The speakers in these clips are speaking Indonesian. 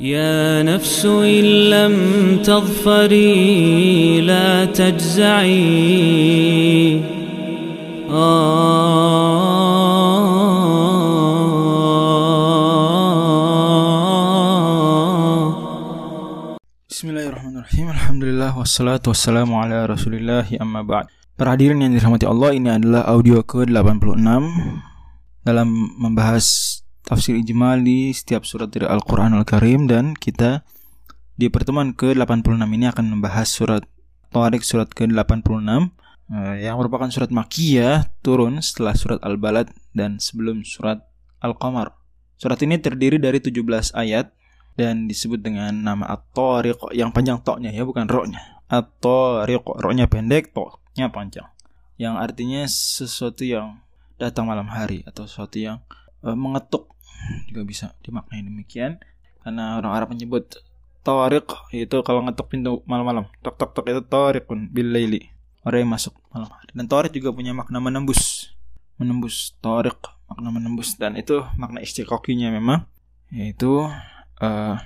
يا نفس إن لم تظفري لا تجزعي. آه. بسم الله الرحمن الرحيم الحمد لله والصلاة والسلام على رسول الله أما بعد Para yang dirahmati Allah ini adalah audio ke-86 dalam membahas tafsir ijmal di setiap surat dari Al-Quran Al-Karim Dan kita di pertemuan ke-86 ini akan membahas surat Tariq surat ke-86 eh, Yang merupakan surat Makiyah Turun setelah surat Al-Balad Dan sebelum surat Al-Qamar Surat ini terdiri dari 17 ayat dan disebut dengan nama At-Tariq yang panjang toknya ya bukan roknya. At-Tariq roknya pendek, toknya panjang. Yang artinya sesuatu yang datang malam hari atau sesuatu yang uh, mengetuk juga bisa dimaknai demikian. Karena orang Arab menyebut tariq itu kalau ngetuk pintu malam-malam tok tok tok itu tariqun bil laili orang yang masuk malam hari. Dan tariq juga punya makna menembus menembus tariq makna menembus. Dan itu makna istiqoqinya memang yaitu uh,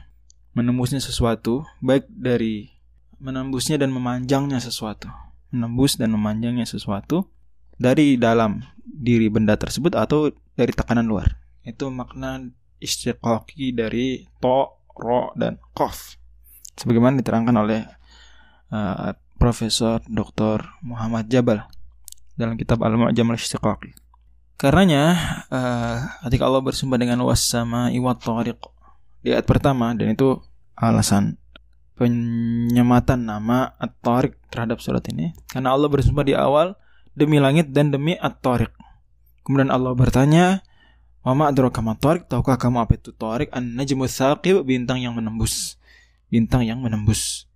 menembusnya sesuatu baik dari menembusnya dan memanjangnya sesuatu. Menembus dan memanjangnya sesuatu dari dalam diri benda tersebut atau dari tekanan luar itu makna istiqoqi dari to ro dan kof sebagaimana diterangkan oleh uh, Profesor Dr. Muhammad Jabal dalam kitab Al-Mu'jam al-Istiqaqi. Karenanya uh, ketika Allah bersumpah dengan was-sama iwat tariq di ayat pertama dan itu alasan penyematan nama At-Tariq terhadap surat ini karena Allah bersumpah di awal demi langit dan demi At-Tariq. Kemudian Allah bertanya, "Wa ma adraka ma tariq? Tahukah kamu apa itu Tariq? An-najmu tsaqib, bintang yang menembus. Bintang yang menembus.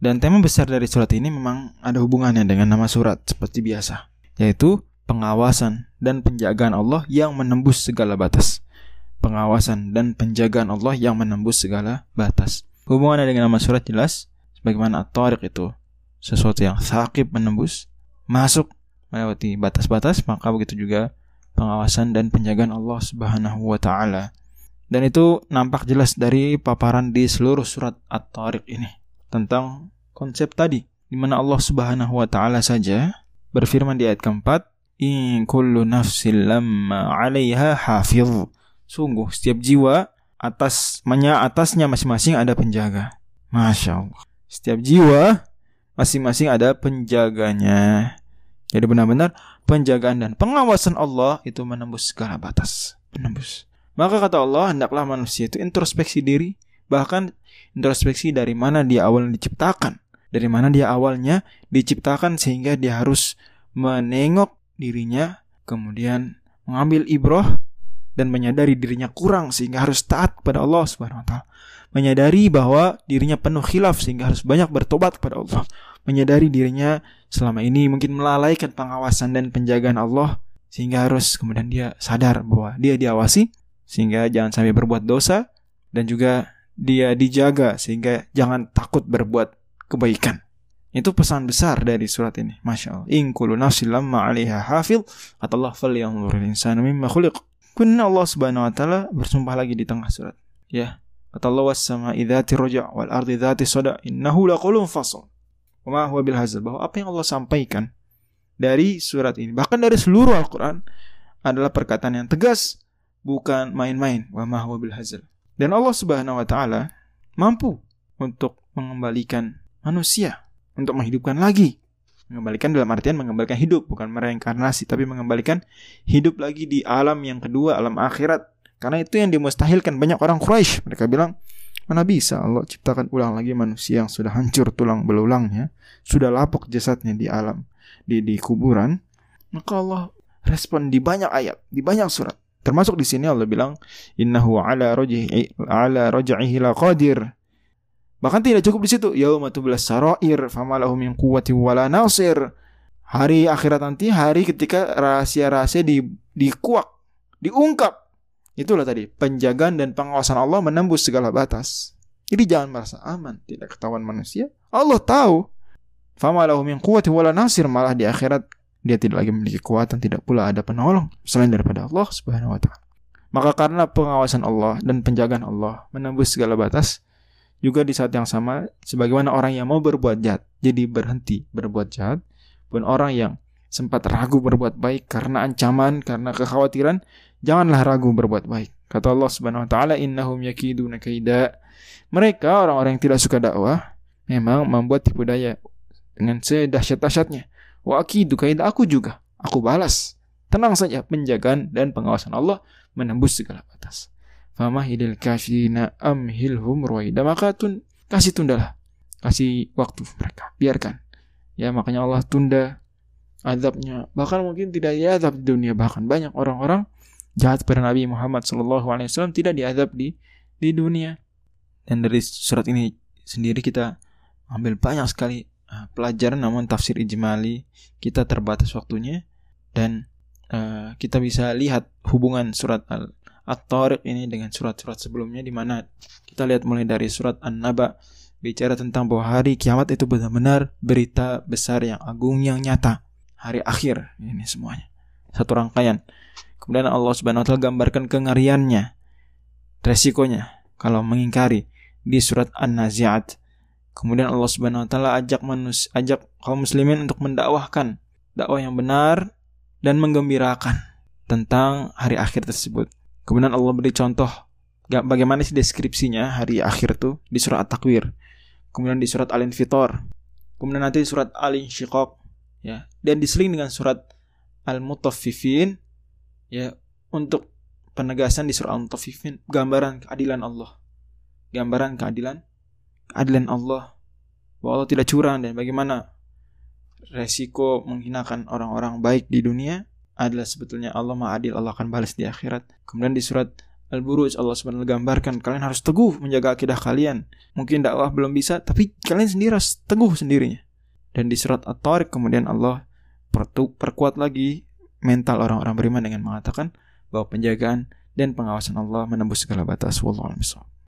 Dan tema besar dari surat ini memang ada hubungannya dengan nama surat seperti biasa, yaitu pengawasan dan penjagaan Allah yang menembus segala batas. Pengawasan dan penjagaan Allah yang menembus segala batas. Hubungannya dengan nama surat jelas, sebagaimana at-tariq itu sesuatu yang sakib menembus, masuk melewati batas-batas, maka begitu juga pengawasan dan penjagaan Allah Subhanahu wa taala. Dan itu nampak jelas dari paparan di seluruh surat At-Tariq ini tentang konsep tadi di mana Allah Subhanahu wa taala saja berfirman di ayat keempat in kullu nafsin lamma 'alaiha hafiz sungguh setiap jiwa atas manya atasnya masing-masing ada penjaga. Masya Allah. Setiap jiwa masing-masing ada penjaganya. Jadi benar-benar penjagaan dan pengawasan Allah itu menembus segala batas menembus maka kata Allah hendaklah manusia itu introspeksi diri bahkan introspeksi dari mana dia awalnya diciptakan dari mana dia awalnya diciptakan sehingga dia harus menengok dirinya kemudian mengambil ibroh dan menyadari dirinya kurang sehingga harus taat kepada Allah Subhanahu wa taala. Menyadari bahwa dirinya penuh khilaf sehingga harus banyak bertobat kepada Allah. Menyadari dirinya selama ini mungkin melalaikan pengawasan dan penjagaan Allah sehingga harus kemudian dia sadar bahwa dia diawasi sehingga jangan sampai berbuat dosa dan juga dia dijaga sehingga jangan takut berbuat kebaikan. Itu pesan besar dari surat ini. Masya Allah. In kullu nafsin lamma 'alaiha hafil. Kata Allah falyanzuril insanu mimma khuliq. Allah Subhanahu wa taala bersumpah lagi di tengah surat. Ya. Kata Allah was sama idzati raja' wal ardi dzati sada innahu laqulun fasl. Hazl. Bahwa apa yang Allah sampaikan dari surat ini bahkan dari seluruh Al-Qur'an adalah perkataan yang tegas bukan main-main. Wa ma hazl. Dan Allah Subhanahu wa taala mampu untuk mengembalikan manusia untuk menghidupkan lagi. Mengembalikan dalam artian mengembalikan hidup, bukan mereinkarnasi, tapi mengembalikan hidup lagi di alam yang kedua, alam akhirat. Karena itu yang dimustahilkan banyak orang Quraisy. Mereka bilang, mana bisa Allah ciptakan ulang lagi manusia yang sudah hancur tulang belulangnya, sudah lapuk jasadnya di alam, di di kuburan. Maka Allah respon di banyak ayat, di banyak surat. Termasuk di sini Allah bilang, "Innahu ala raj'ihi ala raj'ihi laqadir." Bahkan tidak cukup di situ. Yauma tublas sarair famalahu min quwwati wala nasir. Hari akhirat nanti hari ketika rahasia-rahasia di dikuak, diungkap. Itulah tadi penjagaan dan pengawasan Allah menembus segala batas. Jadi jangan merasa aman, tidak ketahuan manusia. Allah tahu. Famalahu min quwwati wala nasir malah di akhirat dia tidak lagi memiliki kekuatan, tidak pula ada penolong selain daripada Allah Subhanahu wa taala. Maka karena pengawasan Allah dan penjagaan Allah menembus segala batas, juga di saat yang sama sebagaimana orang yang mau berbuat jahat jadi berhenti berbuat jahat, pun orang yang sempat ragu berbuat baik karena ancaman, karena kekhawatiran, janganlah ragu berbuat baik. Kata Allah Subhanahu wa taala, "Innahum yakiduna kaida." Mereka orang-orang yang tidak suka dakwah memang membuat tipu daya dengan sedahsyat-dahsyatnya. Wa akidu kaida aku juga. Aku balas. Tenang saja penjagaan dan pengawasan Allah menembus segala batas. Famahilil kafirina amhilhum ruwaida. Maka tun kasih tundalah. Kasih waktu mereka. Biarkan. Ya makanya Allah tunda azabnya. Bahkan mungkin tidak diazab di dunia. Bahkan banyak orang-orang jahat pada Nabi Muhammad SAW tidak diazab di di dunia. Dan dari surat ini sendiri kita ambil banyak sekali uh, pelajaran namun tafsir ijmali kita terbatas waktunya dan uh, kita bisa lihat hubungan surat al At-Tariq ini dengan surat-surat sebelumnya di mana kita lihat mulai dari surat An-Naba bicara tentang bahwa hari kiamat itu benar-benar berita besar yang agung yang nyata hari akhir ini semuanya satu rangkaian kemudian Allah Subhanahu wa taala gambarkan kengeriannya resikonya kalau mengingkari di surat An-Nazi'at. Kemudian Allah Subhanahu wa taala ajak manus ajak kaum muslimin untuk mendakwahkan dakwah yang benar dan menggembirakan tentang hari akhir tersebut. Kemudian Allah beri contoh bagaimana sih deskripsinya hari akhir itu di surat At-Takwir. Kemudian di surat Al-Infitor. Kemudian nanti di surat Al-Insyiqaq ya. Dan diseling dengan surat Al-Mutaffifin ya untuk penegasan di surat Al-Mutaffifin. Gambaran keadilan Allah. Gambaran keadilan keadilan Allah. Bahwa Allah tidak curang dan bagaimana resiko menghinakan orang-orang baik di dunia adalah sebetulnya Allah Maha Adil Allah akan balas di akhirat. Kemudian di surat Al-Buruj Allah SWT gambarkan kalian harus teguh menjaga akidah kalian. Mungkin dakwah belum bisa tapi kalian sendiri harus teguh sendirinya dan di surat At-Tariq kemudian Allah perkuat lagi mental orang-orang beriman dengan mengatakan bahwa penjagaan dan pengawasan Allah menembus segala batas. Wallahu a'lam